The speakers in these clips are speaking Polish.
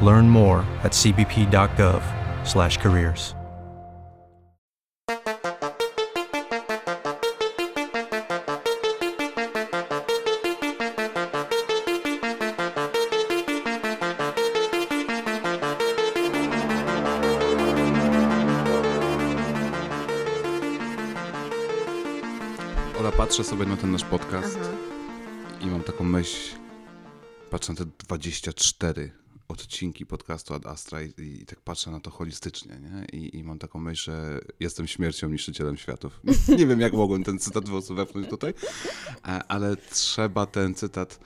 Learn more at cbp.gov/careers. Ola, patrzę sobie na ten nasz podcast i mam taką myśl, patrzę na te 24 odcinki podcastu Ad Astra i, i tak patrzę na to holistycznie, nie? I, I mam taką myśl, że jestem śmiercią niszczycielem światów. Nie wiem, jak mogłem ten cytat wepchnąć tutaj, e, ale trzeba ten cytat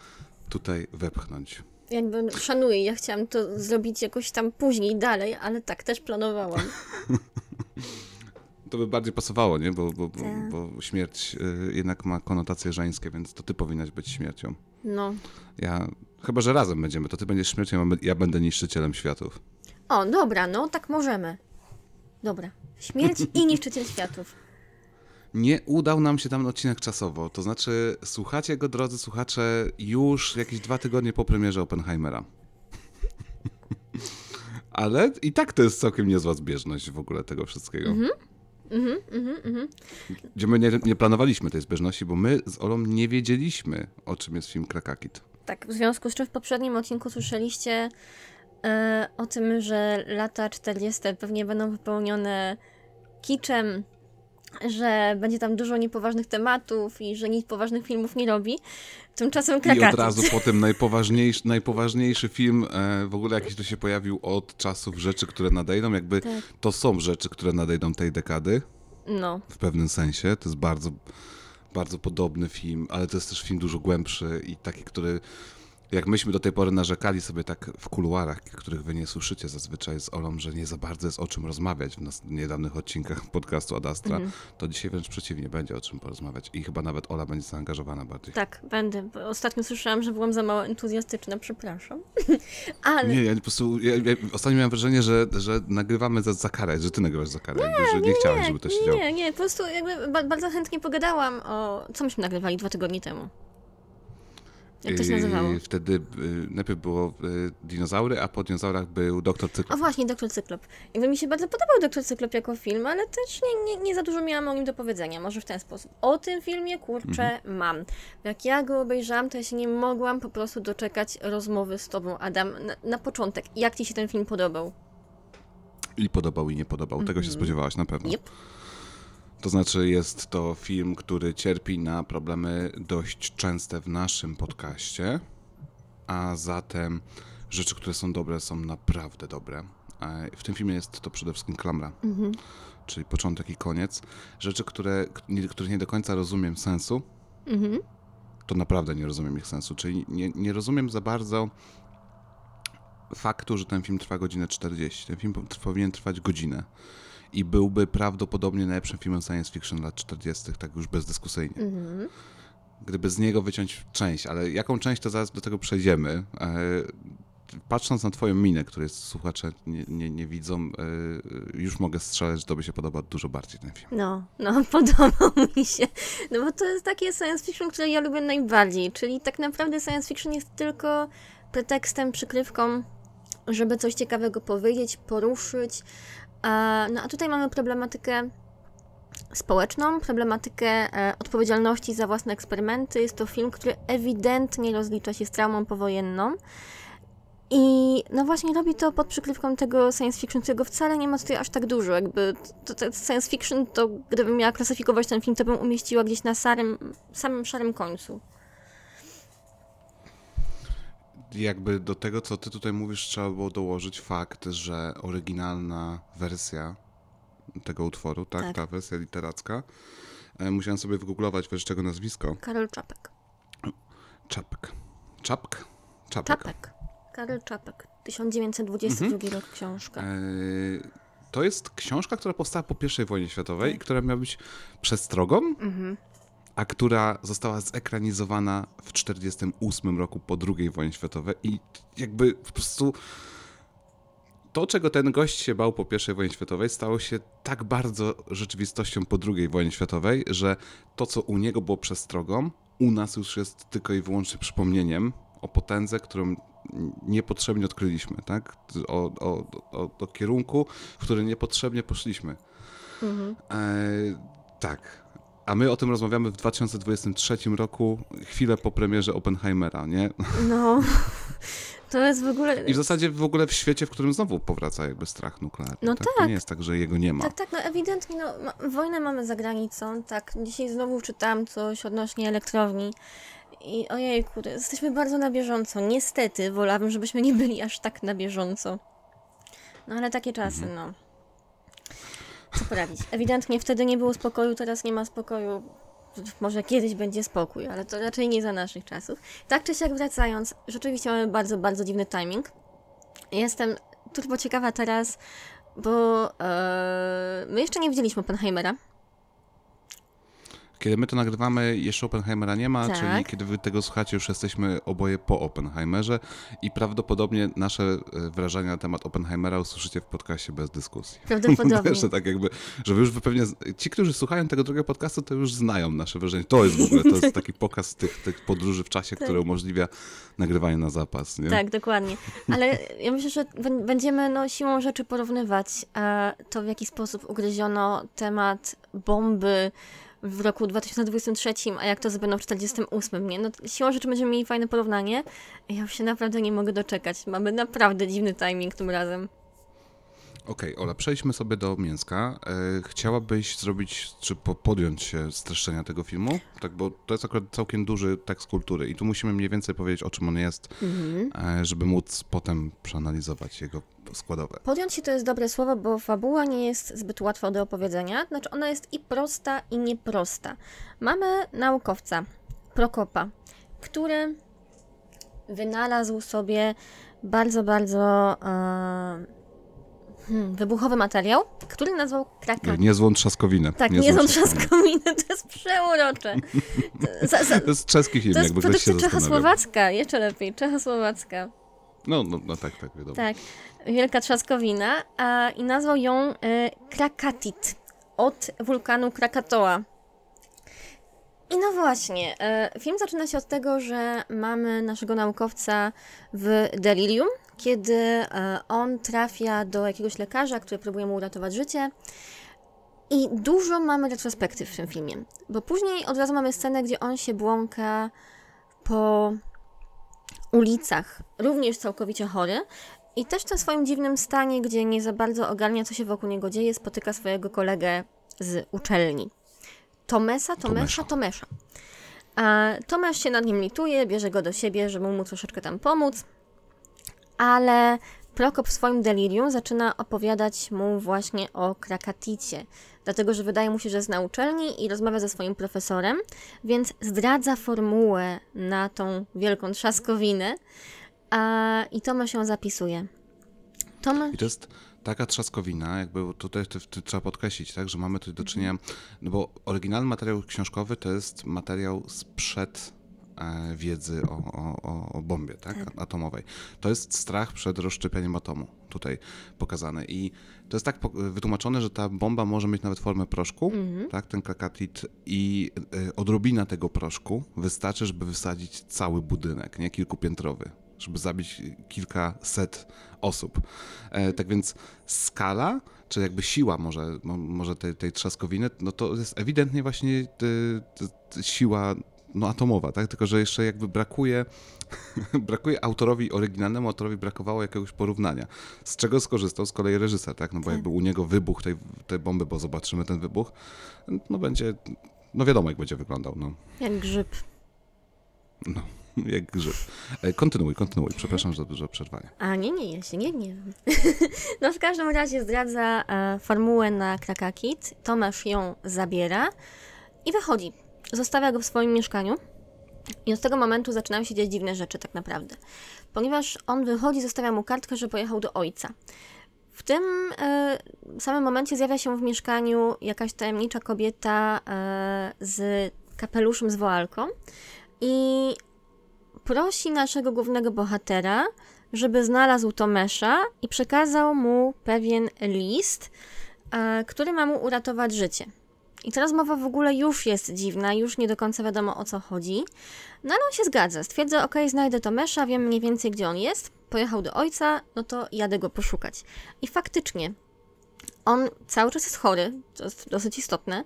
tutaj wepchnąć. Jakby szanuję, ja chciałam to zrobić jakoś tam później, dalej, ale tak też planowałam. To by bardziej pasowało, nie? Bo, bo, bo, Tak. bo śmierć y, jednak ma konotacje żeńskie, więc to ty powinnaś być śmiercią. No. Ja, chyba, że razem będziemy, to ty będziesz śmiercią, ja będę niszczycielem światów. O, dobra, no tak możemy. Dobra. Śmierć i niszczyciel światów. Nie udał nam się tam odcinek czasowo, to znaczy słuchacie go, drodzy słuchacze, już jakieś dwa tygodnie po premierze Oppenheimera. Ale i tak to jest całkiem niezła zbieżność w ogóle tego wszystkiego. Gdzie my nie, nie planowaliśmy tej zbieżności, bo my z Olą nie wiedzieliśmy, o czym jest film Krakakit. Tak, w związku z czym w poprzednim odcinku słyszeliście e, o tym, że lata 40. pewnie będą wypełnione kiczem, że będzie tam dużo niepoważnych tematów i że nic poważnych filmów nie robi. Tymczasem I Krakakit. od razu potem najpoważniejszy, najpoważniejszy film e, w ogóle jakiś tu się pojawił od czasów rzeczy, które nadejdą. Jakby Tak. to są rzeczy, które nadejdą tej dekady. No, w pewnym sensie. To jest bardzo, bardzo podobny film, ale to jest też film dużo głębszy i taki, który jak myśmy do tej pory narzekali sobie tak w kuluarach, których wy nie słyszycie zazwyczaj z Olą, że nie za bardzo jest o czym rozmawiać w nas niedawnych odcinkach podcastu Ad Astra, Mhm. to dzisiaj wręcz przeciwnie, będzie o czym porozmawiać i chyba nawet Ola będzie zaangażowana bardziej. tak, będę. Ostatnio słyszałam, że byłam za mało entuzjastyczna, przepraszam. Ale Nie, ja po prostu, ja, ja ostatnio miałem wrażenie, że, że nagrywamy za, za karę, że ty nagrywasz za karę, jakby, że nie, chciałeś, żeby to się działo. Nie, nie, po prostu jakby ba- bardzo chętnie pogadałam o... Co myśmy nagrywali dwa tygodnie temu? Jak to się I nazywało? Wtedy y, najpierw było y, dinozaury, a po dinozaurach był doktor Cyklop. O właśnie, Doktor Cyklop. Jakby mi się bardzo podobał Doktor Cyklop jako film, ale też nie, nie, nie za dużo miałam o nim do powiedzenia. Może w ten sposób. O tym filmie, kurczę, Mhm. mam. Jak ja go obejrzałam, to ja się nie mogłam po prostu doczekać rozmowy z tobą, Adam. Na, na początek, jak ci się ten film podobał? I podobał, i nie podobał. Tego się spodziewałaś na pewno. Yep. To znaczy, jest to film, który cierpi na problemy dość częste w naszym podcaście, a zatem rzeczy, które są dobre, są naprawdę dobre. E, W tym filmie jest to przede wszystkim klamra, czyli początek i koniec. Rzeczy, które, których nie do końca rozumiem sensu, to naprawdę nie rozumiem ich sensu. Czyli nie, nie rozumiem za bardzo faktu, że ten film trwa godzinę 40. Ten film po- powinien trwać godzinę. I byłby prawdopodobnie najlepszym filmem science fiction lat 40., tak już bezdyskusyjnie. Gdyby z niego wyciąć część, ale jaką część, to zaraz do tego przejdziemy. E, patrząc na twoją minę, której słuchacze nie, nie, nie widzą, e, już mogę strzelać, że tobie się podoba dużo bardziej ten film. No, no, podobał mi się. No bo to jest takie science fiction, które ja lubię najbardziej. Czyli tak naprawdę science fiction jest tylko pretekstem, przykrywką, żeby coś ciekawego powiedzieć, poruszyć. No a tutaj mamy problematykę społeczną, problematykę e, odpowiedzialności za własne eksperymenty. Jest to film, który ewidentnie rozlicza się z traumą powojenną. I no właśnie robi to pod przykrywką tego science fiction, którego wcale nie ma tutaj aż tak dużo. Jakby to, to science fiction, to gdybym miała klasyfikować ten film, to bym umieściła gdzieś na sarym, samym szarym końcu. Jakby do tego, co ty tutaj mówisz, trzeba było dołożyć fakt, że oryginalna wersja tego utworu, tak, Tak. ta wersja literacka, e, musiałem sobie wygooglować wreszcie jego nazwisko. Karol Czapek. Czapek. Czapk? Czapek. Czapek. Karol Czapek. 1922 rok książka. E, To jest książka, która powstała po I wojnie światowej i która miała być przestrogą, a która została zekranizowana w 1948 roku po II wojnie światowej i jakby po prostu to, czego ten gość się bał po I wojnie światowej, stało się tak bardzo rzeczywistością po II wojnie światowej, że to, co u niego było przestrogą, u nas już jest tylko i wyłącznie przypomnieniem o potędze, którą niepotrzebnie odkryliśmy, tak? O, o, o, o kierunku, w który niepotrzebnie poszliśmy. E, tak. A my o tym rozmawiamy w 2023 roku, chwilę po premierze Oppenheimera, nie? No, to jest w ogóle... I w zasadzie w ogóle w świecie, w którym znowu powraca jakby strach nuklearny. No tak? To tak. nie jest tak, że jego nie ma. Tak, tak, no ewidentnie, no, ma, wojnę mamy za granicą, tak, dzisiaj znowu czytałam coś odnośnie elektrowni i ojejku, to jesteśmy bardzo na bieżąco, niestety, wolałabym, żebyśmy nie byli aż tak na bieżąco. No ale takie czasy, no. Co poradzić? Ewidentnie wtedy nie było spokoju, teraz nie ma spokoju. Może kiedyś będzie spokój, ale to raczej nie za naszych czasów. Tak czy siak wracając, rzeczywiście mamy bardzo, bardzo dziwny timing. Jestem turbo ciekawa teraz, bo e, my jeszcze nie widzieliśmy Oppenheimera. Kiedy my to nagrywamy, jeszcze Oppenheimera nie ma, Tak. czyli kiedy wy tego słuchacie, już jesteśmy oboje po Oppenheimerze i prawdopodobnie nasze e, wrażenia na temat Oppenheimera usłyszycie w podcaście bez dyskusji. Prawdopodobnie. że tak jakby, że wy już pewnie, ci, którzy słuchają tego drugiego podcastu, to już znają nasze wrażenie. To jest w ogóle, to jest taki pokaz tych, tych podróży w czasie, który umożliwia nagrywanie na zapas, nie? Tak, dokładnie. Ale ja myślę, że bę- będziemy no, siłą rzeczy porównywać e, to, w jaki sposób ugryziono temat bomby w roku 2023, a jak to zrobiono w 48, nie? No, siłą rzeczy będziemy mieli fajne porównanie. Ja już się naprawdę nie mogę doczekać. Mamy naprawdę dziwny timing tym razem. Okej, Ola, przejdźmy sobie do mięska. E, chciałabyś zrobić, czy po, podjąć się streszczenia tego filmu? Tak, bo to jest akurat całkiem duży tekst kultury i tu musimy mniej więcej powiedzieć, o czym on jest, e, żeby móc potem przeanalizować jego składowe. Podjąć się to jest dobre słowo, bo fabuła nie jest zbyt łatwa do opowiedzenia. Znaczy, ona jest i prosta, i nieprosta. Mamy naukowca, Prokopa, który wynalazł sobie bardzo, bardzo e, hmm, wybuchowy materiał, który nazwał krakaty. Niezłą trzaskowinę. Tak, niezłą nie są trzaskowinę. to jest przeurocze. To, za, za, To jest czeski film, to jest jakby ktoś się czechosłowacka, jeszcze lepiej, czechosłowacka. No, no, no tak, tak, wiadomo. Tak, wielka trzaskowina a, i nazwał ją e, Krakatit od wulkanu Krakatoa. I no właśnie, e, film zaczyna się od tego, że mamy naszego naukowca w delirium, kiedy e, on trafia do jakiegoś lekarza, który próbuje mu uratować życie. I dużo mamy retrospektyw w tym filmie, bo później od razu mamy scenę, gdzie on się błąka po ulicach, również całkowicie chory. I też w tym swoim dziwnym stanie, gdzie nie za bardzo ogarnia, co się wokół niego dzieje, spotyka swojego kolegę z uczelni. Tomesa, Tomesza, Tomesza. A Tomesz się nad nim lituje, bierze go do siebie, żeby mu troszeczkę tam pomóc, ale Prokop w swoim delirium zaczyna opowiadać mu właśnie o Krakaticie, dlatego że wydaje mu się, że jest na uczelni i rozmawia ze swoim profesorem, więc zdradza formułę na tą wielką trzaskowinę a, i Tomasz ją zapisuje. Tomasz... I to jest taka trzaskowina, jakby tutaj to, to trzeba podkreślić, tak, że mamy tutaj do czynienia, no bo oryginalny materiał książkowy to jest materiał sprzed wiedzy o, o, o- bombie tak? atomowej. To jest strach przed rozszczepieniem atomu tutaj pokazane. I to jest tak wytłumaczone, że ta bomba może mieć nawet formę proszku, tak? ten kakatit i e, odrobina tego proszku wystarczy, żeby wysadzić cały budynek, nie kilkupiętrowy żeby zabić kilkaset osób. E, tak więc skala, czy jakby siła może, mo, może tej, tej trzaskowiny, no to jest ewidentnie właśnie siła no, atomowa, tak? Tylko, że jeszcze jakby brakuje, brakuje autorowi, oryginalnemu autorowi brakowało jakiegoś porównania. Z czego skorzystał z kolei reżyser, tak? No bo jakby u niego wybuch tej, tej bomby, bo zobaczymy ten wybuch, no będzie, no wiadomo jak będzie wyglądał, no. Jak grzyb. No, jak grzyb. E, Kontynuuj, kontynuuj. Przepraszam za duże przerwanie. A nie, nie, ja się nie gniewam. no w każdym razie zdradza e, formułę na Krakakit, Tomasz ją zabiera i wychodzi. Zostawia go w swoim mieszkaniu i od tego momentu zaczynają się dziać dziwne rzeczy tak naprawdę. Ponieważ on wychodzi, zostawia mu kartkę, że pojechał do ojca. W tym e, samym momencie zjawia się w mieszkaniu jakaś tajemnicza kobieta e, z kapeluszem z woalką i prosi naszego głównego bohatera, żeby znalazł Tomesza i przekazał mu pewien list, e, który ma mu uratować życie. I ta rozmowa w ogóle już jest dziwna, już nie do końca wiadomo o co chodzi. No ale on się zgadza. Stwierdza, ok, znajdę Tomesza, wiem mniej więcej gdzie on jest. Pojechał do ojca, no to jadę go poszukać. I faktycznie, on cały czas jest chory, to jest dosyć istotne.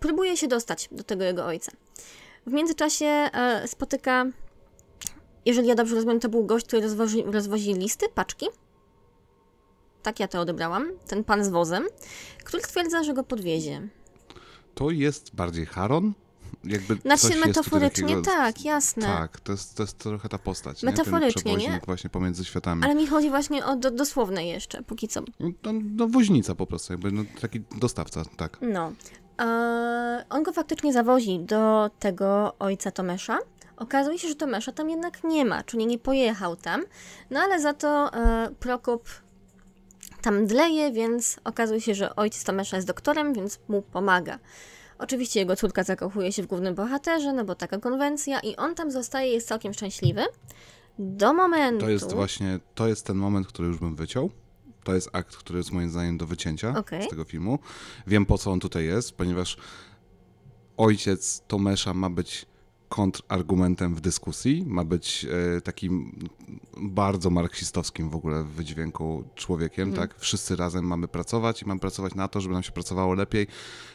próbuje się dostać do tego jego ojca. W międzyczasie e, spotyka, jeżeli ja dobrze rozumiem, to był gość, który rozwozi, rozwozi listy, paczki. Tak ja to odebrałam. Ten pan z wozem, który stwierdza, że go podwiezie. To jest bardziej Haron? Jakby Znaczy metaforycznie takiego- tak, jasne. Tak, to jest, to jest trochę ta postać. Metaforycznie, nie? Nie? właśnie pomiędzy światami. Ale mi chodzi właśnie o do, dosłowne jeszcze, póki co. No, no woźnica po prostu, jakby no, taki dostawca, tak. No. E, on go faktycznie zawozi do tego ojca Tomesza. Okazuje się, że Tomesza tam jednak nie ma, czyli nie pojechał tam. No ale za to e, Prokop tam dleje, więc okazuje się, że ojciec Tomesza jest doktorem, więc mu pomaga. Oczywiście jego córka zakochuje się w głównym bohaterze, no bo taka konwencja, i on tam zostaje, jest całkiem szczęśliwy. Do momentu. To jest właśnie, to jest ten moment, który już bym wyciął. To jest akt, który jest moim zdaniem do wycięcia Okej. z tego filmu. Wiem po co on tutaj jest, ponieważ ojciec Tomesza ma być kontrargumentem w dyskusji, ma być e, takim bardzo marksistowskim w ogóle w wydźwięku człowiekiem, Mhm. tak? Wszyscy razem mamy pracować i mamy pracować na to, żeby nam się pracowało lepiej.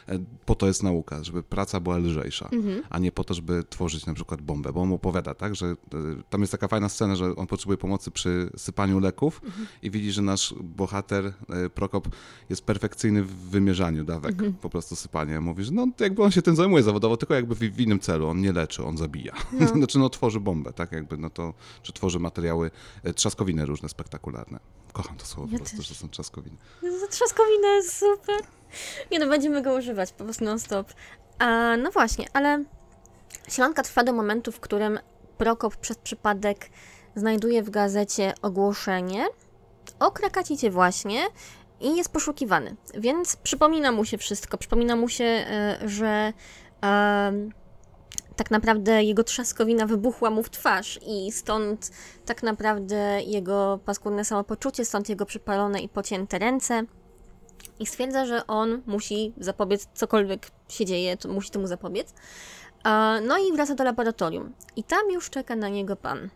E, po to jest nauka, żeby praca była lżejsza, Mhm. a nie po to, żeby tworzyć na przykład bombę, bo on mu opowiada, tak, że e, tam jest taka fajna scena, że on potrzebuje pomocy przy sypaniu leków Mhm. i widzi, że nasz bohater Prokop jest perfekcyjny w wymierzaniu dawek, po prostu sypanie. Mówi, że no jakby on się tym zajmuje zawodowo, tylko jakby w, w innym celu, on nie leczy, on zabija. No. znaczy no tworzy bombę, tak jakby, no to, czy tworzy materiały, e, trzaskowiny różne, spektakularne. Kocham to słowo Ja po prostu, też. że są trzaskowiny. Jezu, Trzaskowina jest super. Nie no, będziemy go używać po prostu non-stop. A, no właśnie, ale śląka trwa do momentu, w którym Prokop przez przypadek znajduje w gazecie ogłoszenie o Krakacicie właśnie i jest poszukiwany. Więc przypomina mu się wszystko. Przypomina mu się, e, że tak naprawdę jego trzaskowina wybuchła mu w twarz i stąd tak naprawdę jego paskudne samopoczucie, stąd jego przypalone i pocięte ręce. I stwierdza, że on musi zapobiec, cokolwiek się dzieje, to musi temu zapobiec. No i wraca do laboratorium. I tam już czeka na niego pan.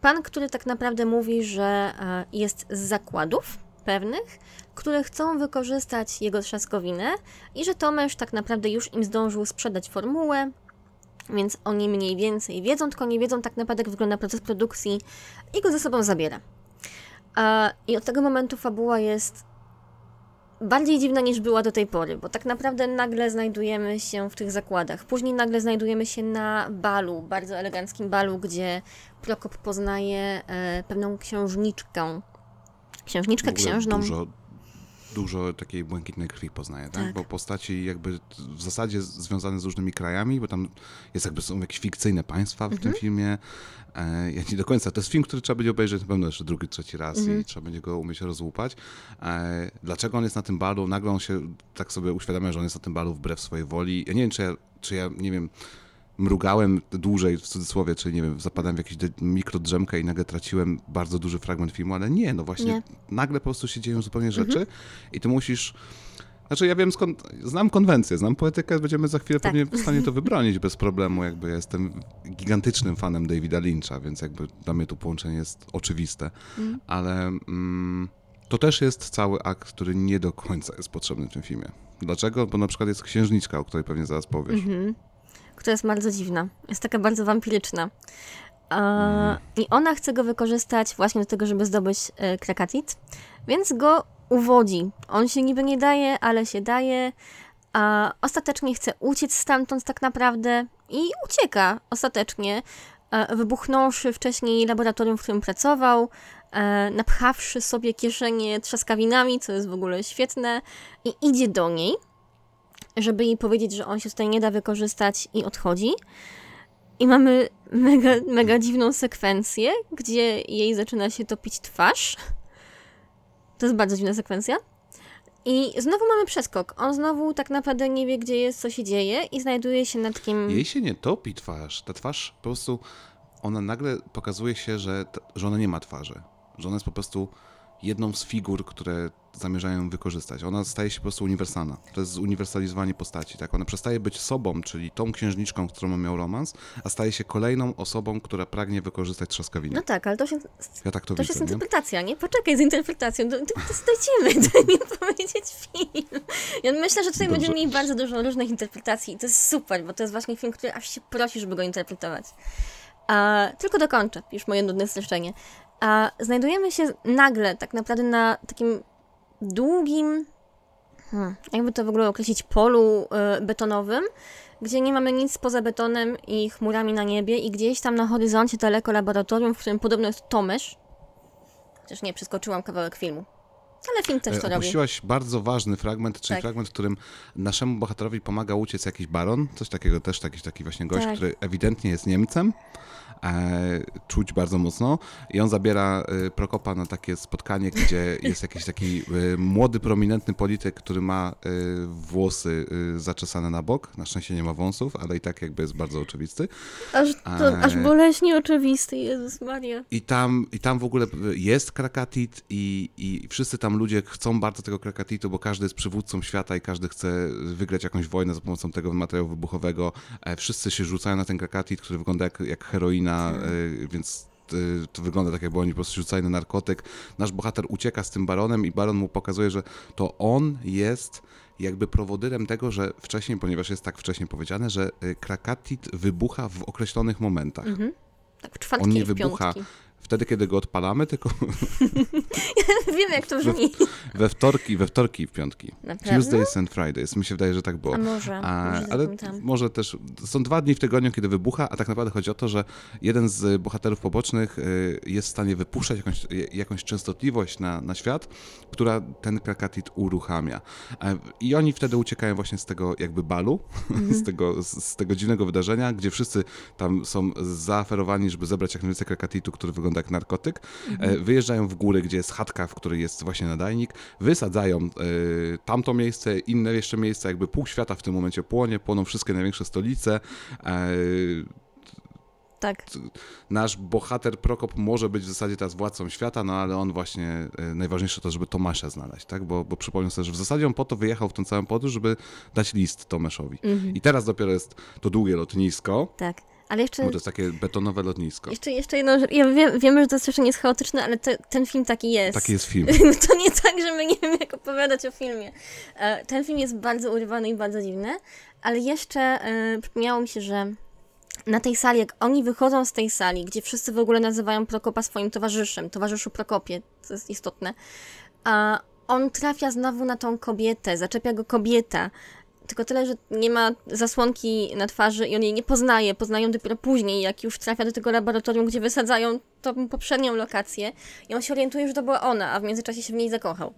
Pan, który tak naprawdę mówi, że e, jest z zakładów pewnych, które chcą wykorzystać jego trzaskowinę i że Tomesz tak naprawdę już im zdążył sprzedać formułę, więc oni mniej więcej wiedzą, tylko nie wiedzą tak naprawdę, jak wygląda proces produkcji i go ze sobą zabiera. I od tego momentu fabuła jest bardziej dziwna niż była do tej pory, bo tak naprawdę nagle znajdujemy się w tych zakładach. Później nagle znajdujemy się na balu, bardzo eleganckim balu, gdzie Prokop poznaje e, pewną księżniczkę. Księżniczkę księżną. Dużo, dużo takiej błękitnej krwi poznaje, tak? Tak. Bo postaci jakby w zasadzie związane z różnymi krajami, bo tam jest jakby są jakieś fikcyjne państwa w Mhm. tym filmie. E, ja nie do końca, to jest film, który trzeba będzie obejrzeć na pewno jeszcze drugi, trzeci raz Mhm. i trzeba będzie go umieć rozłupać. E, dlaczego on jest na tym balu? Nagle on się tak sobie uświadamia, że on jest na tym balu wbrew swojej woli. Ja nie wiem, czy ja, czy ja nie wiem, mrugałem dłużej, w cudzysłowie, czyli nie wiem, zapadałem w jakąś mikrodrzemkę i nagle traciłem bardzo duży fragment filmu, ale nie, no właśnie Nie. nagle po prostu się dzieją zupełnie rzeczy i ty musisz... Znaczy ja wiem skąd, znam konwencję, znam poetykę, będziemy za chwilę Tak. pewnie w stanie to wybronić bez problemu, jakby ja jestem gigantycznym fanem Davida Lyncha, więc jakby dla mnie to połączenie jest oczywiste, ale mm, to też jest cały akt, który nie do końca jest potrzebny w tym filmie. Dlaczego? Bo na przykład jest księżniczka, o której pewnie zaraz powiesz. Mhm. Która jest bardzo dziwna. Jest taka bardzo wampiryczna. A, I ona chce go wykorzystać właśnie do tego, żeby zdobyć e, krakatit, więc go uwodzi. On się niby nie daje, ale się daje, a ostatecznie chce uciec stamtąd tak naprawdę i ucieka ostatecznie, e, wybuchnąwszy wcześniej laboratorium, w którym pracował, e, napchawszy sobie kieszenie trzaskawinami, co jest w ogóle świetne, i idzie do niej żeby jej powiedzieć, że on się tutaj nie da wykorzystać i odchodzi. I mamy mega, mega dziwną sekwencję, gdzie jej zaczyna się topić twarz. To jest bardzo dziwna sekwencja. I znowu mamy przeskok. On znowu tak naprawdę nie wie, gdzie jest, co się dzieje i znajduje się nad kim... Jej się nie topi twarz. Ta twarz po prostu, ona nagle pokazuje się, że, że ona nie ma twarzy. Że ona jest po prostu jedną z figur, które zamierzają ją wykorzystać. Ona staje się po prostu uniwersalna. To jest uniwersalizowanie postaci, tak? Ona przestaje być sobą, czyli tą księżniczką, z którą miał romans, a staje się kolejną osobą, która pragnie wykorzystać trzaskawinę. No tak, ale to się... Ja tak to, To widzę, jest nie? interpretacja, nie? Poczekaj z interpretacją. Do, do, do, dojdziemy, daj mi powiedzieć film. Ja myślę, że tutaj Dobrze. będziemy mieli bardzo dużo różnych interpretacji i to jest super, bo to jest właśnie film, który aż się prosi, żeby go interpretować. A, tylko dokończę, już moje nudne streszczenie. A, znajdujemy się nagle tak naprawdę na takim długim, hmm, jakby to w ogóle określić, polu e, betonowym, gdzie nie mamy nic poza betonem i chmurami na niebie i gdzieś tam na horyzoncie daleko laboratorium, w którym podobno jest Tomesz. Chociaż nie, przeskoczyłam kawałek filmu. Ale film też to robi. Opuściłaś bardzo ważny fragment, czyli Tak. fragment, w którym naszemu bohaterowi pomaga uciec jakiś baron, coś takiego też, taki, taki właśnie gość, Tak. który ewidentnie jest Niemcem, czuć bardzo mocno i on zabiera e, Prokopa na takie spotkanie, gdzie jest jakiś taki e, młody, prominentny polityk, który ma e, włosy e, zaczesane na bok, na szczęście nie ma wąsów, ale i tak jakby jest bardzo oczywisty. Aż, to, aż boleśnie oczywisty, Jezus Maria. I tam, I tam w ogóle jest krakatit i, i wszyscy tam ludzie chcą bardzo tego krakatitu, bo każdy jest przywódcą świata i każdy chce wygrać jakąś wojnę za pomocą tego materiału wybuchowego. E, Wszyscy się rzucają na ten krakatit, który wygląda jak, jak heroina, e, więc e, to wygląda tak, jakby oni po prostu rzucali na narkotyk. Nasz bohater ucieka z tym baronem i baron mu pokazuje, że to on jest jakby prowodyrem tego, że wcześniej, ponieważ jest tak wcześnie powiedziane, że e, krakatit wybucha w określonych momentach. Tak, w czwartki On nie wybucha piątki. wtedy, kiedy go odpalamy, tylko Wiem, jak to brzmi. we wtorki, we wtorki i w piątki. Naprawdę? Tuesdays and Fridays. Mi się wydaje, że tak było. A może, A, może ale zapamiętam. może też, są dwa dni w tygodniu, kiedy wybucha, a tak naprawdę chodzi o to, że jeden z bohaterów pobocznych y, jest w stanie wypuszczać jakąś, jakąś częstotliwość na, na świat, która ten krakatit uruchamia. I oni wtedy uciekają właśnie z tego jakby balu, Mhm. z, tego, z, tego dziwnego wydarzenia, gdzie wszyscy tam są zaaferowani, żeby zebrać jak najwięcej krakatitu, który wygląda jak narkotyk. Mhm. E, Wyjeżdżają w górę, gdzie jest chatka, w której jest właśnie nadajnik, wysadzają e, tamto miejsce, inne jeszcze miejsca, jakby pół świata w tym momencie płonie, płoną wszystkie największe stolice. E, Tak. nasz bohater Prokop może być w zasadzie teraz władcą świata, no ale on właśnie, e, najważniejsze to, żeby Tomasza znaleźć, tak? Bo, bo przypomnę sobie, że w zasadzie on po to wyjechał w tą całą podróż, żeby dać list Tomaszowi. Mhm. I teraz dopiero jest to długie lotnisko, Tak. Ale jeszcze, bo to jest takie betonowe lotnisko. jeszcze, jeszcze jedną rzecz. Ja wiem, wiemy, że to strasznie jest chaotyczne, ale te, ten film taki jest. Taki jest film. To nie tak, że my nie wiemy, jak opowiadać o filmie. E, Ten film jest bardzo urywany i bardzo dziwny, ale jeszcze e, przypomniało mi się, że na tej sali, jak oni wychodzą z tej sali, gdzie wszyscy w ogóle nazywają Prokopa swoim towarzyszem, towarzyszu Prokopie, co jest istotne, a on trafia znowu na tą kobietę, zaczepia go kobieta. Tylko tyle, że nie ma zasłonki na twarzy i on jej nie poznaje. Poznają dopiero później, jak już trafia do tego laboratorium, gdzie wysadzają tą poprzednią lokację. I on się orientuje, że to była ona, a w międzyczasie się w niej zakochał.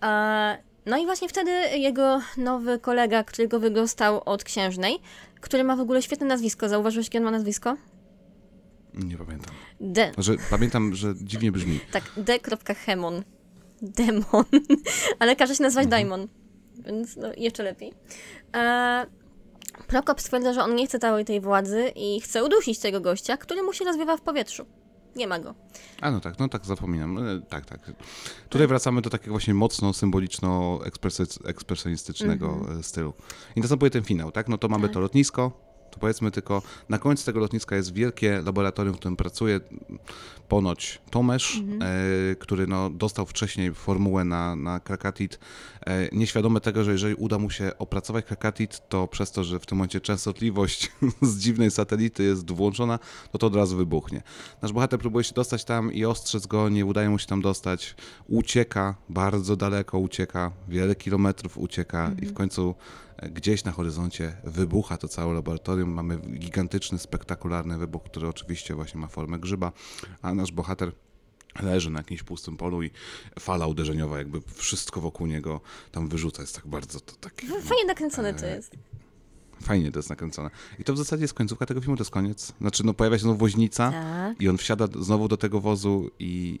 A, no i właśnie wtedy jego nowy kolega, który go wydostał od księżnej, który ma w ogóle świetne nazwisko. Zauważyłeś, jakie on ma nazwisko? Nie pamiętam. D. Że, pamiętam, że dziwnie brzmi. Tak, D.Hemon. Demon. Ale każe się nazwać Mhm. Daimon. Więc no, jeszcze lepiej. E, Prokop stwierdza, że on nie chce całej tej władzy i chce udusić tego gościa, który mu się rozwiewa w powietrzu. Nie ma go. A no tak, no tak, zapominam. E, Tak, tak. Tutaj wracamy do takiego właśnie mocno symboliczno-ekspresjonistycznego Mhm. e, stylu. I następuje ten finał, tak? No to mamy to lotnisko, to powiedzmy tylko, na końcu tego lotniska jest wielkie laboratorium, w którym pracuje ponoć Tomesz, Mhm. e, który no, dostał wcześniej formułę na, na Krakatit, e, nieświadomy tego, że jeżeli uda mu się opracować Krakatit, to przez to, że w tym momencie częstotliwość z dziwnej satelity jest włączona, no to od razu wybuchnie. Nasz bohater próbuje się dostać tam i ostrzec go, nie udaje mu się tam dostać, ucieka, bardzo daleko ucieka, wiele kilometrów ucieka i w końcu e, gdzieś na horyzoncie wybucha to całe laboratorium. Mamy gigantyczny, spektakularny wybuch, który oczywiście właśnie ma formę grzyba, a nasz bohater leży na jakimś pustym polu i fala uderzeniowa jakby wszystko wokół niego tam wyrzuca. Jest tak bardzo to takie... Fajnie nakręcone to jest. Fajnie to jest nakręcone. I to w zasadzie jest końcówka tego filmu, to jest koniec. Znaczy, no pojawia się znowu woźnica Tak. i on wsiada znowu do tego wozu i,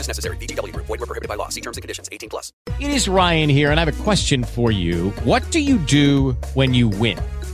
necessary. VGW Void were prohibited by law. See terms and conditions. 18 plus. It is Ryan here, and I have a question for you. What do you do when you win?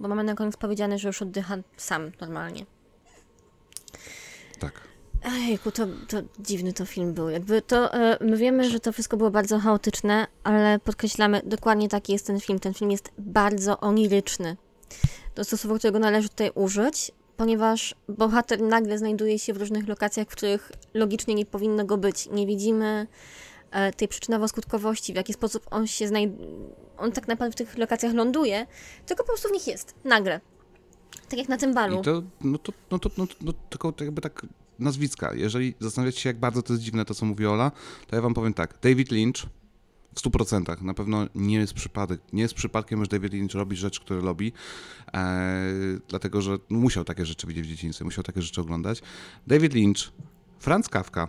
Bo mamy na koniec powiedziane, że już oddycha sam normalnie. Tak. Ejku, to, to dziwny to film był. Jakby to, e, my wiemy, że to wszystko było bardzo chaotyczne, ale podkreślamy, dokładnie taki jest ten film. Ten film jest bardzo oniryczny. To jest to słowo, którego należy tutaj użyć, ponieważ bohater nagle znajduje się w różnych lokacjach, w których logicznie nie powinno go być. Nie widzimy tej przyczynowo-skutkowości, w jaki sposób on się znajduje. On tak naprawdę w tych lokacjach ląduje, tylko po prostu w nich jest. Nagle. Tak jak na tym balu. I to, no to, no to, no no, tylko jakby tak nazwiska. Jeżeli zastanawiacie się, jak bardzo to jest dziwne, to co mówi Ola, to ja wam powiem tak. David Lynch w 100% na pewno nie jest przypadek. Nie jest przypadkiem, że David Lynch robi rzeczy, które robi, e, dlatego że musiał takie rzeczy widzieć w dzieciństwie, musiał takie rzeczy oglądać. David Lynch, Franz Kafka,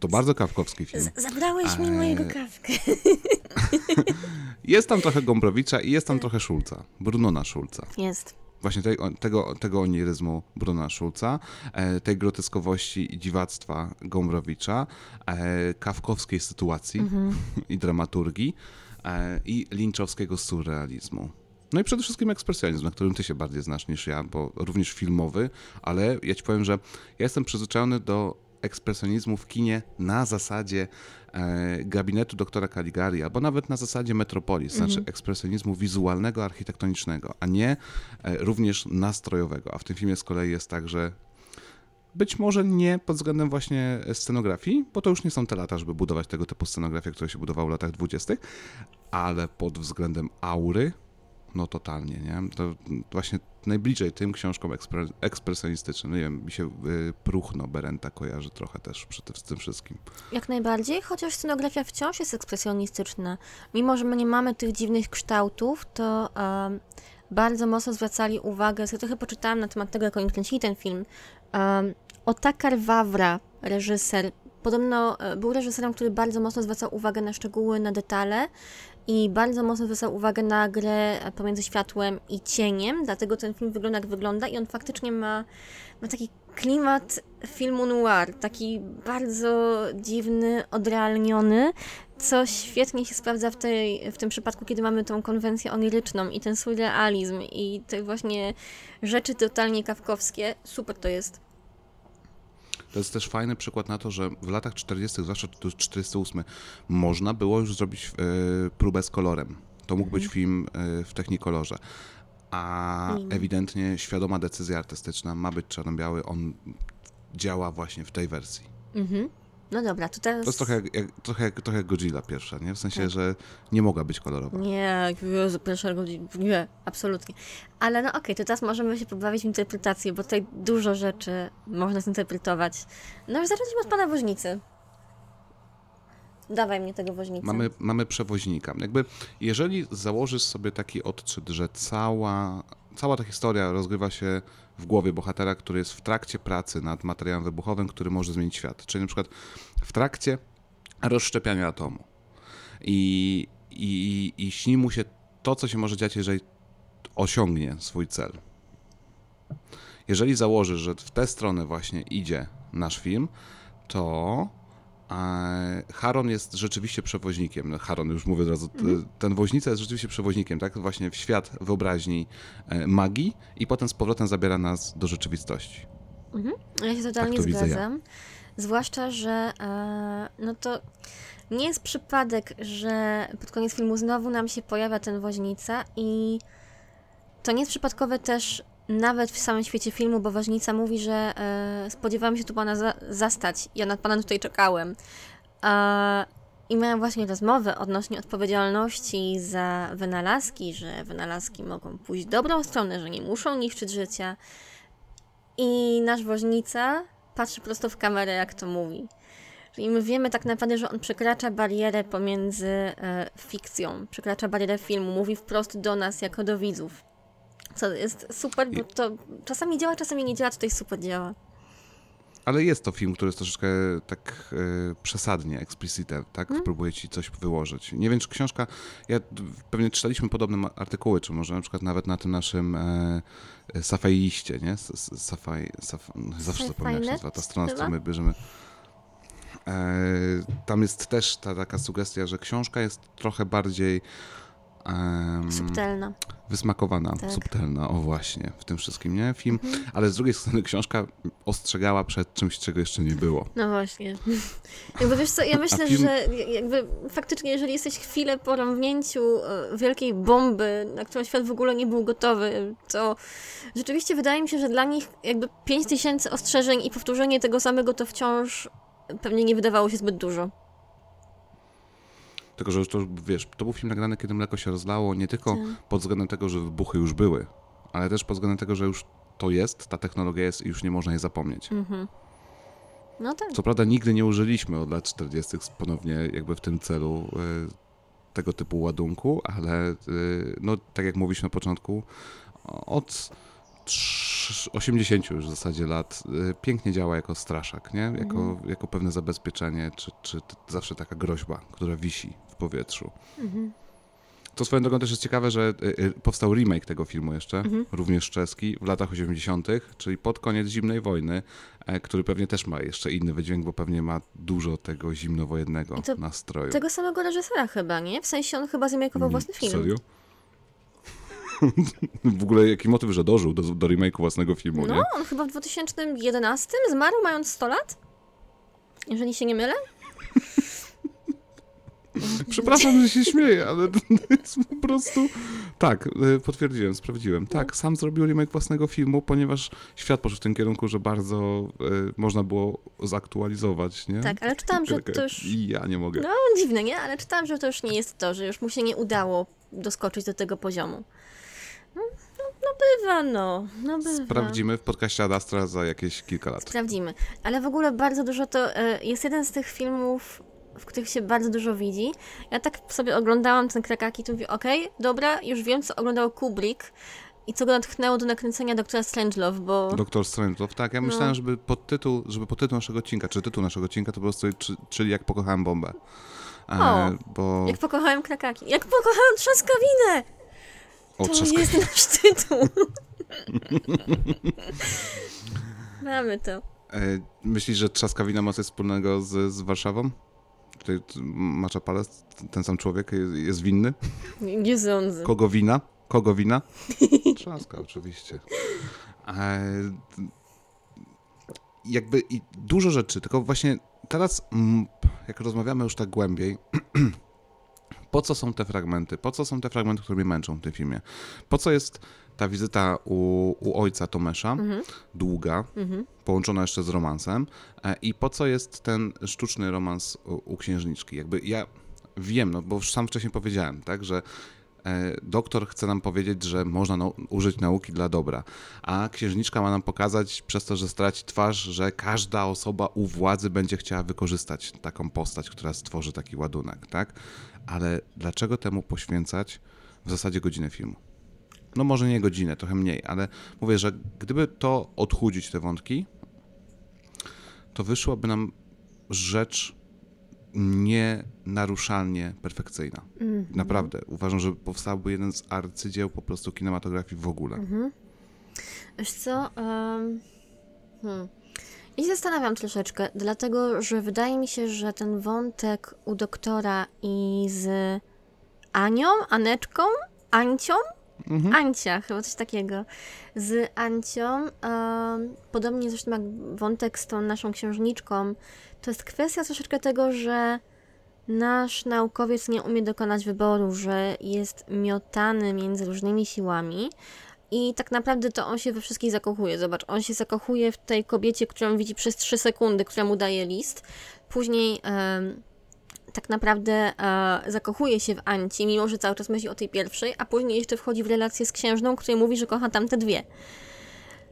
to bardzo kawkowski film. Z- Zabrałeś mi mojego kawkę. Jest tam trochę Gombrowicza i jest tam trochę Szulca, Brunona Szulca. Jest. właśnie tej, tego, tego oniryzmu Bruna Schulza, e, tej groteskowości i dziwactwa Gombrowicza, e, kawkowskiej sytuacji i dramaturgii e, i linczowskiego surrealizmu. No i przede wszystkim ekspresjonizm, na którym ty się bardziej znasz niż ja, bo również filmowy, ale ja ci powiem, że ja jestem przyzwyczajony do ekspresjonizmu w kinie na zasadzie e, gabinetu doktora Caligari, albo nawet na zasadzie Metropolis, znaczy ekspresjonizmu wizualnego, architektonicznego, a nie e, również nastrojowego. A w tym filmie z kolei jest tak, że być może nie pod względem właśnie scenografii, bo to już nie są te lata, żeby budować tego typu scenografię, które się budowało w latach dwudziestych, ale pod względem aury, no totalnie, nie? To właśnie najbliżej tym książkom ekspre- ekspresjonistycznym. Nie wiem, mi się y, Pruchno Berenta kojarzy trochę też przy tym, z tym wszystkim. Jak najbardziej, chociaż scenografia wciąż jest ekspresjonistyczna. Mimo, że my nie mamy tych dziwnych kształtów, to em, bardzo mocno zwracali uwagę, ja trochę poczytałam na temat tego, jak oni kręcili ten film. Um, Otakar Wawra, reżyser, podobno e, był reżyserem, który bardzo mocno zwracał uwagę na szczegóły, na detale i bardzo mocno zwracał uwagę na grę pomiędzy światłem i cieniem, dlatego ten film wygląda jak wygląda i on faktycznie ma, ma taki klimat filmu noir, taki bardzo dziwny, odrealniony, co świetnie się sprawdza w, tej, w tym przypadku, kiedy mamy tą konwencję oniryczną i ten surrealizm i te właśnie rzeczy totalnie kawkowskie. Super to jest. To jest też fajny przykład na to, że w latach 40., zwłaszcza to jest 48, można było już zrobić e, próbę z kolorem. To mógł być film e, w technikolorze. a Mimo. ewidentnie świadoma decyzja artystyczna ma być czarno-biały, on działa właśnie w tej wersji. Mhm. No dobra, to teraz... To jest trochę jak, jak, trochę, jak, trochę jak Godzilla pierwsza, nie? W sensie, Tak. że nie mogła być kolorowa. Nie, Jezu, pierwsza godzina, nie, absolutnie. Ale no okej, to teraz możemy się pobawić w interpretację, bo tutaj dużo rzeczy można zinterpretować. No już zacznijmy od pana woźnicy. Dawaj mnie tego woźnicę. Mamy, mamy przewoźnika. Jakby, jeżeli założysz sobie taki odczyt, że cała, cała ta historia rozgrywa się w głowie bohatera, który jest w trakcie pracy nad materiałem wybuchowym, który może zmienić świat. Czyli na przykład w trakcie rozszczepiania atomu. I, i, i śni mu się to, co się może dziać, jeżeli osiągnie swój cel. Jeżeli założysz, że w tę stronę właśnie idzie nasz film, to Haron jest rzeczywiście przewoźnikiem. No, Haron, już mówię od razu, t- ten woźnica jest rzeczywiście przewoźnikiem, tak? Właśnie w świat wyobraźni e, magii i potem z powrotem zabiera nas do rzeczywistości. Ja się totalnie Tak to widzę ja. zgadzam. Zwłaszcza, że e, no to nie jest przypadek, że pod koniec filmu znowu nam się pojawia ten woźnica i to nie jest przypadkowe też nawet w samym świecie filmu, bo woźnica mówi, że e, spodziewałam się tu pana za, zastać. Ja na pana tutaj czekałem. E, I miałam właśnie rozmowę odnośnie odpowiedzialności za wynalazki, że wynalazki mogą pójść w dobrą stronę, że nie muszą niszczyć życia. I nasz woźnica patrzy prosto w kamerę, jak to mówi. Czyli my wiemy tak naprawdę, że on przekracza barierę pomiędzy e, fikcją, przekracza barierę filmu, mówi wprost do nas, jako do widzów. Co jest super, bo to czasami działa, czasami nie działa, tutaj super działa. Ale jest to film, który jest troszeczkę tak e, przesadnie, explicite, tak? Mhm. Próbuje ci coś wyłożyć. Nie wiem, czy książka. Ja pewnie czytaliśmy podobne artykuły, czy może na przykład nawet na tym naszym e, e, Safaiście, nie? S- s- Safai, saf, zawsze zapominam się nazywa ta strona, z której my bierzemy. E, tam jest też ta taka sugestia, że książka jest trochę bardziej Subtelna. wysmakowana, Tak. Mhm. subtelna, o właśnie, w tym wszystkim, nie? Film, ale z drugiej strony książka ostrzegała przed czymś, czego jeszcze nie było. No właśnie. Jakby wiesz co, ja myślę, film- że jakby faktycznie, jeżeli jesteś chwilę po rąbnięciu e, wielkiej bomby, na którą świat w ogóle nie był gotowy, to rzeczywiście wydaje mi się, że dla nich jakby 5000 ostrzeżeń i powtórzenie tego samego to wciąż pewnie nie wydawało się zbyt dużo. Tylko, że już to, wiesz, to był film nagrany, kiedy mleko się rozlało, nie tylko Tak. pod względem tego, że wybuchy już były, ale też pod względem tego, że już to jest, ta technologia jest i już nie można jej zapomnieć. No tak. Co prawda nigdy nie użyliśmy od lat 40. ponownie jakby w tym celu y, tego typu ładunku, ale y, no tak jak mówiliśmy na początku, od trz- 80 już w zasadzie lat y, pięknie działa jako straszak, nie? Jako, jako pewne zabezpieczenie, czy, czy zawsze taka groźba, która wisi w powietrzu. To swoją drogą też jest ciekawe, że y, y, powstał remake tego filmu jeszcze, również czeski, w latach 80., czyli pod koniec zimnej wojny, e, który pewnie też ma jeszcze inny wydźwięk, bo pewnie ma dużo tego zimnowojennego nastroju. Tego samego reżysera chyba, nie? W sensie on chyba zamiarkował własny film. Serio? w ogóle jaki motyw, że dożył do, do remake'u własnego filmu, No, nie? on chyba w 2011 zmarł mając 100 lat? Jeżeli się nie mylę? Przepraszam, że się śmieję, ale to jest po prostu... Tak, y, potwierdziłem, sprawdziłem. Tak, sam zrobił remake własnego filmu, ponieważ świat poszedł w tym kierunku, że bardzo y, można było zaktualizować, nie? Tak, ale czytałam, że to już... I ja nie mogę. No, dziwne, nie? Ale czytałam, że to już nie jest to, że już mu się nie udało doskoczyć do tego poziomu. No, no, no bywa, no. No bywa. Sprawdzimy w podcaście Adastra za jakieś kilka lat. Sprawdzimy. Ale w ogóle bardzo dużo to e, jest jeden z tych filmów, w których się bardzo dużo widzi. Ja tak sobie oglądałam ten Krakaki, to mówię, okej, dobra, już wiem, co oglądał Kubrick i co go natchnęło do nakręcenia Doktora Strangelove, bo... Doktor Strangelove, tak, ja No. myślałem, żeby podtytuł, żeby podtytuł naszego odcinka, czy tytuł naszego odcinka to po prostu, czy, czyli jak pokochałem bombę. E, O, bo Jak pokochałem Krakaki. Jak pokochałem Trzaskawinę! o, To trzaska- jest nasz tytuł. Mamy to. e, myślisz, że Trzaskawina ma coś wspólnego z, z Warszawą? Tutaj Macza Palec, ten sam człowiek jest, jest winny? Nie sądzę. Kogo wina? Kogo wina? Trzaska, oczywiście. E, jakby i dużo rzeczy, tylko właśnie teraz, jak rozmawiamy już tak głębiej, Po co są te fragmenty? Po co są te fragmenty, które mnie męczą w tym filmie? Po co jest ta wizyta u, u ojca Tomesza, długa, połączona jeszcze z romansem? E, I po co jest ten sztuczny romans u, u księżniczki? Jakby ja wiem, no bo już sam wcześniej powiedziałem, tak, że e, doktor chce nam powiedzieć, że można nau- użyć nauki dla dobra, a księżniczka ma nam pokazać przez to, że straci twarz, że każda osoba u władzy będzie chciała wykorzystać taką postać, która stworzy taki ładunek, tak? Ale dlaczego temu poświęcać w zasadzie godzinę filmu? No może nie godzinę, trochę mniej, ale mówię, że gdyby to odchudzić te wątki, to wyszłaby nam rzecz nienaruszalnie perfekcyjna. Naprawdę. Uważam, że powstałby jeden z arcydzieł po prostu kinematografii w ogóle. Wiesz co? Um, hmm. Się zastanawiam troszeczkę, dlatego że wydaje mi się, że ten wątek u doktora i z Anią, Aneczką, Ancią? Ancia, chyba coś takiego. Z Ancią, podobnie zresztą jak wątek z tą naszą księżniczką, to jest kwestia troszeczkę tego, że nasz naukowiec nie umie dokonać wyboru, że jest miotany między różnymi siłami i tak naprawdę to on się we wszystkich zakochuje. Zobacz, on się zakochuje w tej kobiecie, którą widzi przez 3 sekundy, która mu daje list. Później tak naprawdę e, zakochuje się w Anci, mimo że cały czas myśli o tej pierwszej, a później jeszcze wchodzi w relację z księżną, której mówi, że kocha tamte dwie.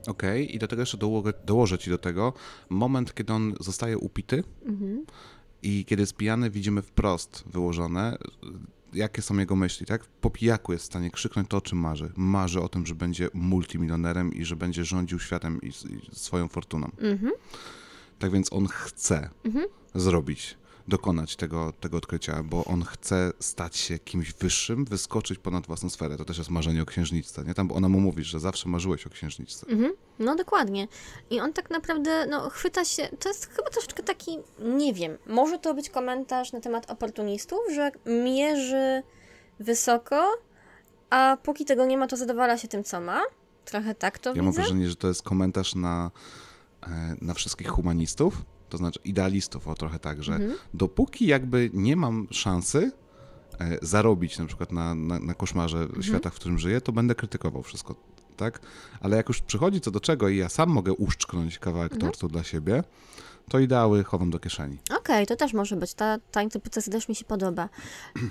Okej, i do tego jeszcze dołożę, dołożę ci do tego moment, kiedy on zostaje upity i kiedy jest pijany, widzimy wprost wyłożone, jakie są jego myśli, tak? Po pijaku jest w stanie krzyknąć to, o czym marzy. Marzy o tym, że będzie multimilionerem i że będzie rządził światem i, i swoją fortuną. Tak więc on chce zrobić, dokonać tego, tego odkrycia, bo on chce stać się kimś wyższym, wyskoczyć ponad własną sferę. To też jest marzenie o księżniczce, nie? Tam bo ona mu mówi, że zawsze marzyłeś o księżniczce. No dokładnie. I on tak naprawdę, no chwyta się, to jest chyba troszeczkę taki, nie wiem, może to być komentarz na temat oportunistów, że mierzy wysoko, a póki tego nie ma, to zadowala się tym, co ma. Trochę tak to Ja mam widzę. wrażenie, że to jest komentarz na, e, na wszystkich humanistów, to znaczy idealistów, o trochę tak, że Mhm. dopóki jakby nie mam szansy e, zarobić na przykład na, na, na koszmarze Mhm. świata, w którym żyję, to będę krytykował wszystko, tak? Ale jak już przychodzi co do czego i ja sam mogę uszczknąć kawałek Mhm. tortu dla siebie, to ideały chowam do kieszeni. Okej, to też może być. Ta, ta interpretacja też mi się podoba.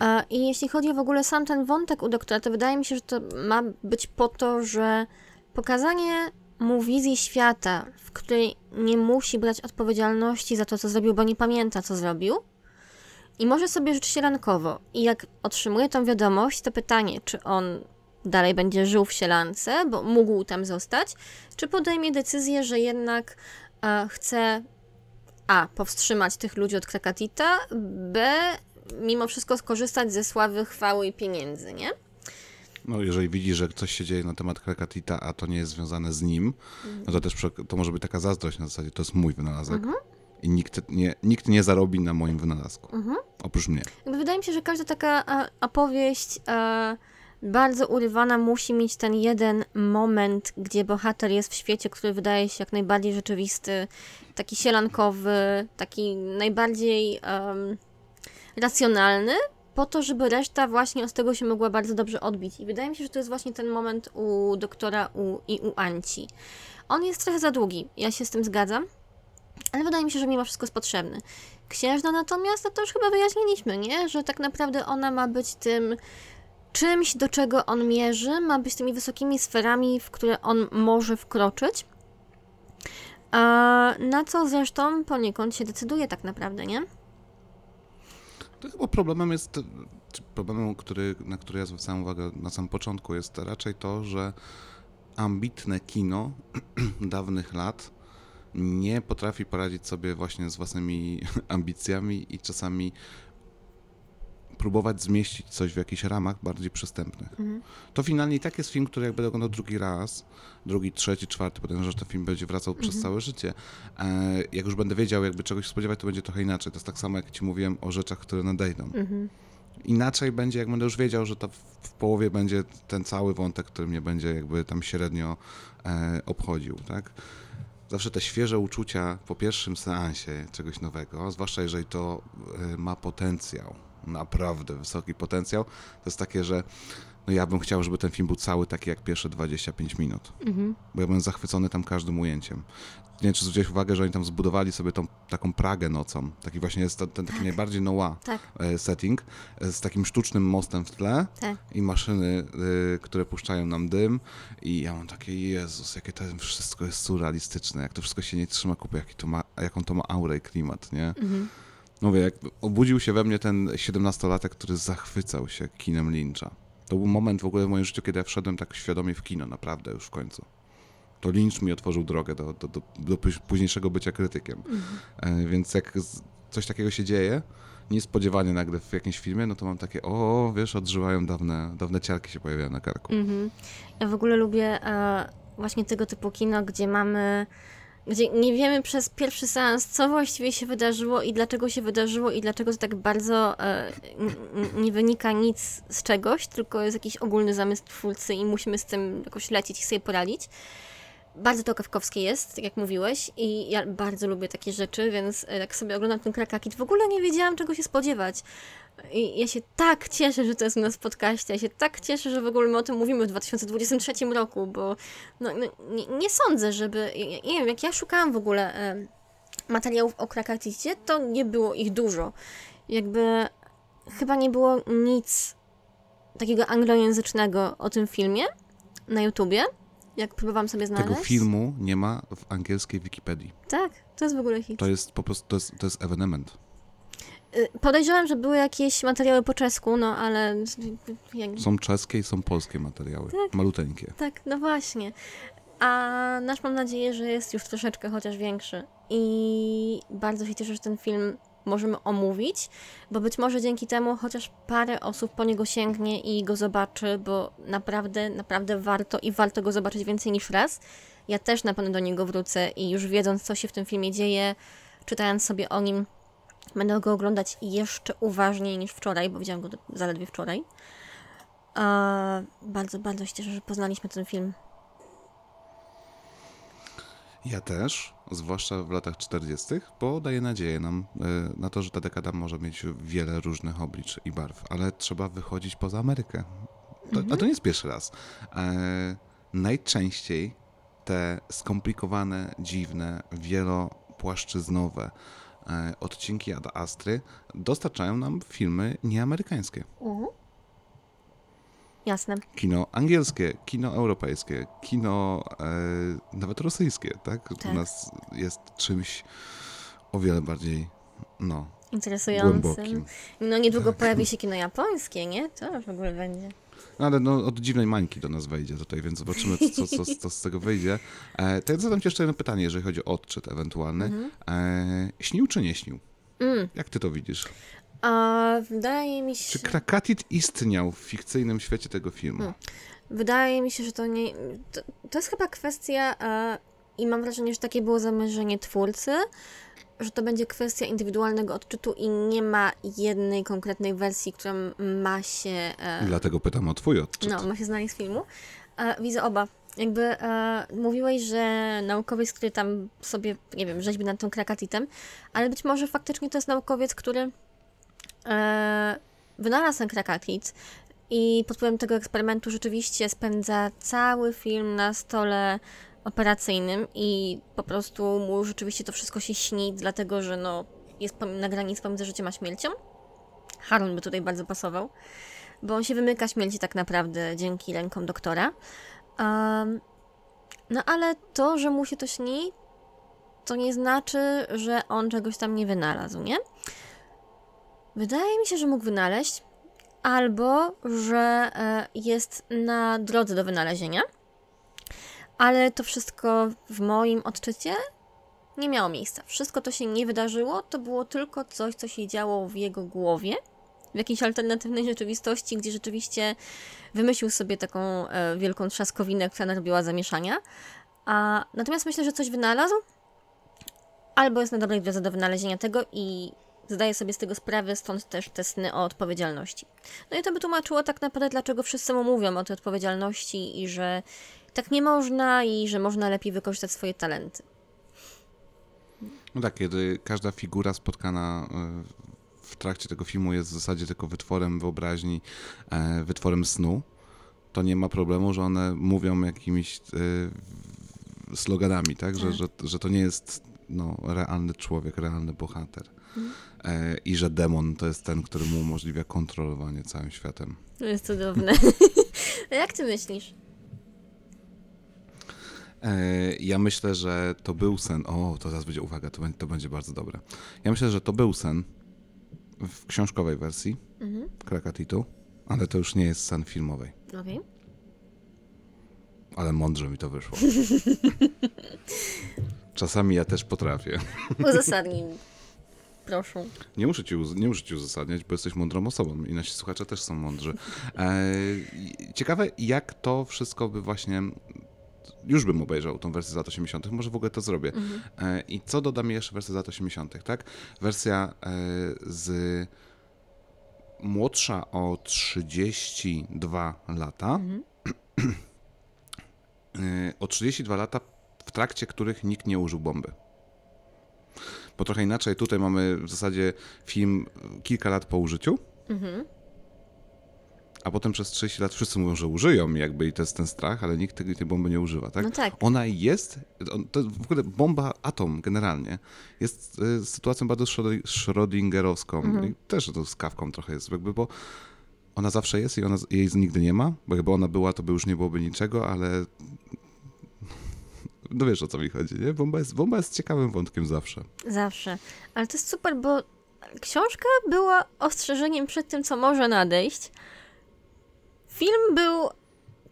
E, I jeśli chodzi o w ogóle sam ten wątek u doktora, to wydaje mi się, że to ma być po to, że pokazanie mu wizji świata, w której nie musi brać odpowiedzialności za to, co zrobił, bo nie pamięta, co zrobił. I może sobie żyć sielankowo. I jak otrzymuje tą wiadomość, to pytanie, czy on dalej będzie żył w sielance, bo mógł tam zostać, czy podejmie decyzję, że jednak e, chce a. Powstrzymać tych ludzi od Krakatita, B. Mimo wszystko skorzystać ze sławy, chwały i pieniędzy, nie? No, jeżeli widzi, że coś się dzieje na temat Krakatita, a to nie jest związane z nim, no to też to może być taka zazdrość na zasadzie, to jest mój wynalazek. I nikt nie, nikt nie zarobi na moim wynalazku, oprócz mnie. Wydaje mi się, że każda taka e, opowieść e, bardzo urywana musi mieć ten jeden moment, gdzie bohater jest w świecie, który wydaje się jak najbardziej rzeczywisty, taki sielankowy, taki najbardziej racjonalny, po to, żeby reszta właśnie od tego się mogła bardzo dobrze odbić. I wydaje mi się, że to jest właśnie ten moment u doktora u, i u Anci. On jest trochę za długi, ja się z tym zgadzam, ale wydaje mi się, że mimo wszystko jest potrzebny. Księżna natomiast, no to już chyba wyjaśniliśmy, nie? Że tak naprawdę ona ma być tym czymś, do czego on mierzy, ma być tymi wysokimi sferami, w które on może wkroczyć. A na co zresztą poniekąd się decyduje tak naprawdę, nie? To chyba problemem jest, problemem, który, na który ja zwracałem uwagę na samym początku, jest raczej to, że ambitne kino dawnych lat nie potrafi poradzić sobie właśnie z własnymi ambicjami i czasami próbować zmieścić coś w jakichś ramach bardziej przystępnych. To finalnie i tak jest film, który jak będę oglądał drugi raz, drugi, trzeci, czwarty, podejrzewam, że ten film będzie wracał przez całe życie. E, jak już będę wiedział, jakby czegoś spodziewać, to będzie trochę inaczej. To jest tak samo, jak ci mówiłem o rzeczach, które nadejdą. Inaczej będzie, jak będę już wiedział, że to w, w połowie będzie ten cały wątek, który mnie będzie jakby tam średnio e, obchodził, tak? Zawsze te świeże uczucia po pierwszym seansie czegoś nowego, zwłaszcza jeżeli to e, ma potencjał naprawdę wysoki potencjał. To jest takie, że no ja bym chciał, żeby ten film był cały taki jak pierwsze 25 minut. Bo ja byłem zachwycony tam każdym ujęciem. Nie wiem, czy zwróciłeś uwagę, że oni tam zbudowali sobie tą taką Pragę nocą. Taki właśnie jest ten, ten taki najbardziej noir Tak. e, setting e, z takim sztucznym mostem w tle Tak. i maszyny, y, które puszczają nam dym i ja mam takie, Jezus, jakie to wszystko jest surrealistyczne, jak to wszystko się nie trzyma kupy, jaki to ma, jaką to ma aurę i klimat, nie? Mówię, jak obudził się we mnie ten 17-latek, który zachwycał się kinem Lyncha. To był moment w ogóle w moim życiu, kiedy ja wszedłem tak świadomie w kino, naprawdę już w końcu. To Lynch mi otworzył drogę do, do, do, do póź- późniejszego bycia krytykiem. E, więc jak coś takiego się dzieje, niespodziewanie nagle w jakimś filmie, no to mam takie, o, wiesz, odżywają dawne, dawne ciarki się pojawiają na karku. Mhm. Ja w ogóle lubię e, właśnie tego typu kino, gdzie mamy, gdzie nie wiemy przez pierwszy seans, co właściwie się wydarzyło i dlaczego się wydarzyło i dlaczego to tak bardzo e, nie wynika nic z czegoś, tylko jest jakiś ogólny zamysł twórcy i musimy z tym jakoś lecieć i sobie poradzić. Bardzo to kawkowskie jest, tak jak mówiłeś, i ja bardzo lubię takie rzeczy, więc e, jak sobie oglądam ten Krakakit, w ogóle nie wiedziałam, czego się spodziewać. I ja się tak cieszę, że to jest u nas w. Ja się tak cieszę, że w ogóle my o tym mówimy w 2023 roku, bo no, no, nie, nie sądzę, żeby. Nie wiem, jak ja szukałam w ogóle e, materiałów o Krakaticie, to nie było ich dużo. Jakby chyba nie było nic takiego anglojęzycznego o tym filmie na YouTubie. Jak próbowałam sobie znaleźć. Tego filmu nie ma w angielskiej Wikipedii. Tak, to jest w ogóle hit. To jest po prostu, to jest, to jest ewenement. Y, Podejrzewam, że były jakieś materiały po czesku, no ale. Są czeskie i są polskie materiały, maluteńkie. Tak, no właśnie. A nasz mam nadzieję, że jest już troszeczkę chociaż większy. I bardzo się cieszę, że ten film możemy omówić, bo być może dzięki temu chociaż parę osób po niego sięgnie i go zobaczy, bo naprawdę, naprawdę warto i warto go zobaczyć więcej niż raz. Ja też na pewno do niego wrócę i już wiedząc, co się w tym filmie dzieje, czytając sobie o nim, będę go oglądać jeszcze uważniej niż wczoraj, bo widziałam go zaledwie wczoraj. Bardzo, bardzo się cieszę, że poznaliśmy ten film. Ja też, zwłaszcza w latach 40., bo daje nadzieję nam e, na to, że ta dekada może mieć wiele różnych oblicz i barw, ale trzeba wychodzić poza Amerykę. To, A to nie jest pierwszy raz. E, najczęściej te skomplikowane, dziwne, wielopłaszczyznowe e, odcinki Ad Astry dostarczają nam filmy nieamerykańskie. Jasne. Kino angielskie, kino europejskie, kino e, nawet rosyjskie, tak? Tak. U nas jest czymś o wiele bardziej, no, Interesującym. głębokim. No niedługo pojawi się kino japońskie, nie? To w ogóle będzie. No, ale no, od dziwnej mańki do nas wejdzie tutaj, więc zobaczymy, co, co, co, z tego wyjdzie. E, to ja zadam ci jeszcze jedno pytanie, jeżeli chodzi o odczyt ewentualny. E, śnił czy nie śnił? Jak ty to widzisz? A wydaje mi się... Czy Krakatit istniał w fikcyjnym świecie tego filmu? Wydaje mi się, że to nie. To, to jest chyba kwestia, e, i mam wrażenie, że takie było zamierzenie twórcy, że to będzie kwestia indywidualnego odczytu i nie ma jednej konkretnej wersji, która ma się. E, Dlatego pytam o twój odczyt. no, ma się znaleźć z filmu. E, widzę oba. Jakby e, mówiłeś, że naukowiec, który tam sobie, nie wiem, rzeźbi nad tą krakatitem, ale być może faktycznie to jest naukowiec, który e, wynalazł ten krakatit i pod wpływem tego eksperymentu rzeczywiście spędza cały film na stole operacyjnym i po prostu mu rzeczywiście to wszystko się śni, dlatego że no, jest na granicy pomiędzy życiem a śmiercią. Harun by tutaj bardzo pasował, bo on się wymyka śmierci tak naprawdę dzięki rękom doktora. Um, no ale to, że mu się to śni, to nie znaczy, że on czegoś tam nie wynalazł, nie? Wydaje mi się, że mógł wynaleźć, albo że e, jest na drodze do wynalezienia, ale to wszystko w moim odczycie nie miało miejsca. Wszystko to się nie wydarzyło, to było tylko coś, co się działo w jego głowie, w jakiejś alternatywnej rzeczywistości, gdzie rzeczywiście wymyślił sobie taką e, wielką trzaskowinę, która narobiła zamieszania. A, natomiast myślę, że coś wynalazł, albo jest na dobrej drodze do wynalezienia tego i zdaje sobie z tego sprawę, stąd też te sny o odpowiedzialności. No i to by tłumaczyło tak naprawdę, dlaczego wszyscy mu mówią o tej odpowiedzialności i że tak nie można i że można lepiej wykorzystać swoje talenty. No tak, kiedy każda figura spotkana y, w trakcie tego filmu jest w zasadzie tylko wytworem wyobraźni, e, wytworem snu, to nie ma problemu, że one mówią jakimiś e, sloganami, tak? Że, że, że to nie jest no, realny człowiek, realny bohater. E, I że demon to jest ten, który mu umożliwia kontrolowanie całym światem. To jest cudowne. A jak ty myślisz? E, Ja myślę, że to był sen. O, to zaraz będzie uwaga, to będzie, to będzie bardzo dobre. Ja myślę, że to był sen w książkowej wersji Mhm. Krakatitu, ale to już nie jest sen filmowej. Okej. Ale mądrze mi to wyszło. Czasami ja też potrafię. Uzasadnij mi. Proszę. Nie muszę ci, nie muszę ci uzasadniać, bo jesteś mądrą osobą i nasi słuchacze też są mądrzy. E, ciekawe, jak to wszystko by właśnie. Już bym obejrzał tą wersję z lat 80., może w ogóle to zrobię. E, I co doda mi jeszcze wersja z lat 80., tak? Wersja e, z młodsza o 32 lata. E, o 32 lata, w trakcie których nikt nie użył bomby. Bo trochę inaczej, tutaj mamy w zasadzie film kilka lat po użyciu, a potem przez 30 lat wszyscy mówią, że użyją jakby i to jest ten strach, ale nikt tej, tej bomby nie używa, tak? No tak. Ona jest, to w ogóle bomba atom generalnie jest y, sytuacją bardzo Schrödi- schrödingerowską i też to z kawką trochę jest jakby, bo ona zawsze jest i ona, jej nigdy nie ma, bo jakby ona była, to by już nie byłoby niczego, ale no wiesz o co mi chodzi, nie? Bomba jest, bomba jest ciekawym wątkiem zawsze. Zawsze. Ale to jest super, bo książka była ostrzeżeniem przed tym, co może nadejść. Film był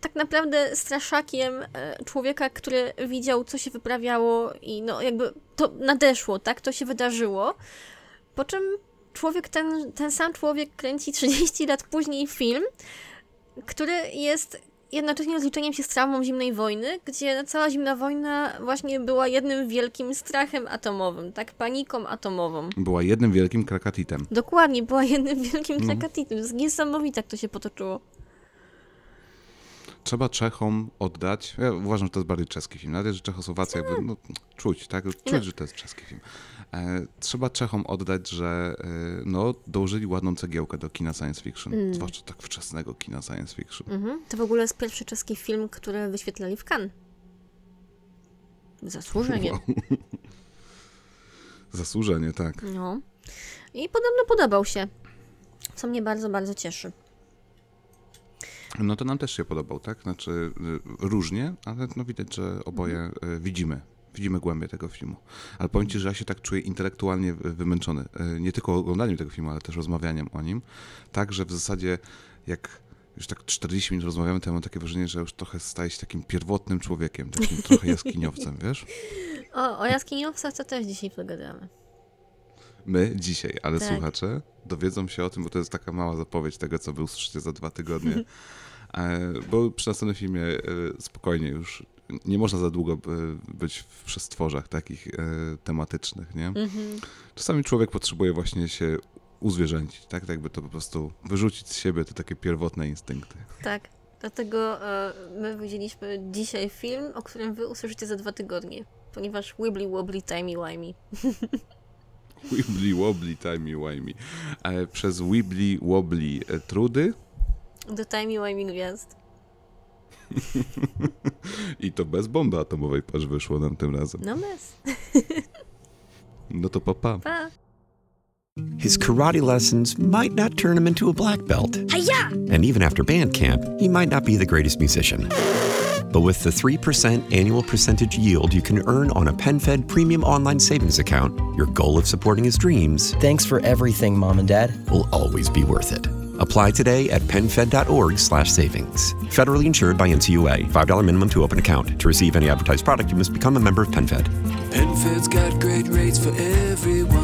tak naprawdę straszakiem e, człowieka, który widział, co się wyprawiało i no jakby to nadeszło, tak? To się wydarzyło. Po czym człowiek, ten, ten sam człowiek kręci 30 lat później film, który jest jednocześnie rozliczeniem się z traumą zimnej wojny, gdzie cała zimna wojna właśnie była jednym wielkim strachem atomowym, tak? Paniką atomową. Była jednym wielkim krakatitem. Dokładnie, była jednym wielkim krakatitem. Jest Niesamowite, jak to się potoczyło. Trzeba Czechom oddać. Ja uważam, że to jest bardziej czeski film. Nawet że Czechosłowacja jakby no, czuć, tak? Czuć, że to jest czeski film. E, trzeba Czechom oddać, że e, no, dołożyli ładną cegiełkę do kina science fiction. Zwłaszcza tak wczesnego kina science fiction. Mhm. To w ogóle jest pierwszy czeski film, który wyświetlali w Cannes. Zasłużenie. Zasłużenie, tak. No. I podobno podobał się. Co mnie bardzo, bardzo cieszy. No to nam też się podobał, tak? Znaczy y, różnie, ale no widać, że oboje y, widzimy. Widzimy głębię tego filmu. Ale powiem Ci, że ja się tak czuję intelektualnie wy- wymęczony. Y, Nie tylko oglądaniem tego filmu, ale też rozmawianiem o nim. Tak, że w zasadzie jak już tak 40 minut rozmawiamy, to ja mam takie wrażenie, że już trochę staję się takim pierwotnym człowiekiem, takim trochę jaskiniowcem, wiesz? O, o jaskiniowcach to też dzisiaj pogadamy. My dzisiaj, ale Tak. słuchacze dowiedzą się o tym, bo to jest taka mała zapowiedź tego, co wy usłyszycie za dwa tygodnie. E, bo przy następnym filmie e, spokojnie już nie można za długo e, być w przestworzach takich e, tematycznych, nie? Czasami człowiek potrzebuje właśnie się uzwierzęcić, tak? Tak jakby to po prostu wyrzucić z siebie te takie pierwotne instynkty. Tak. Dlatego e, my widzieliśmy dzisiaj film, o którym wy usłyszycie za dwa tygodnie. Ponieważ wibbly wobbly timey wimey. Wibbly wobbly, timey wimey. Przez wibbly wobbly trudy Do timey wimey gwiazd. i to bez bomby atomowej, patrz, wyszło nam tym razem. No bez. No to papa. Pa. His karate lessons might not turn him into a black belt. And even after band camp, he might not be the greatest musician. But with the 3% annual percentage yield you can earn on a PenFed premium online savings account, your goal of supporting his dreams Thanks for everything, Mom and Dad. will always be worth it. Apply today at penfed.org slash savings. Federally insured by NCUA. $5 minimum to open account. To receive any advertised product, you must become a member of PenFed. PenFed's got great rates for everyone.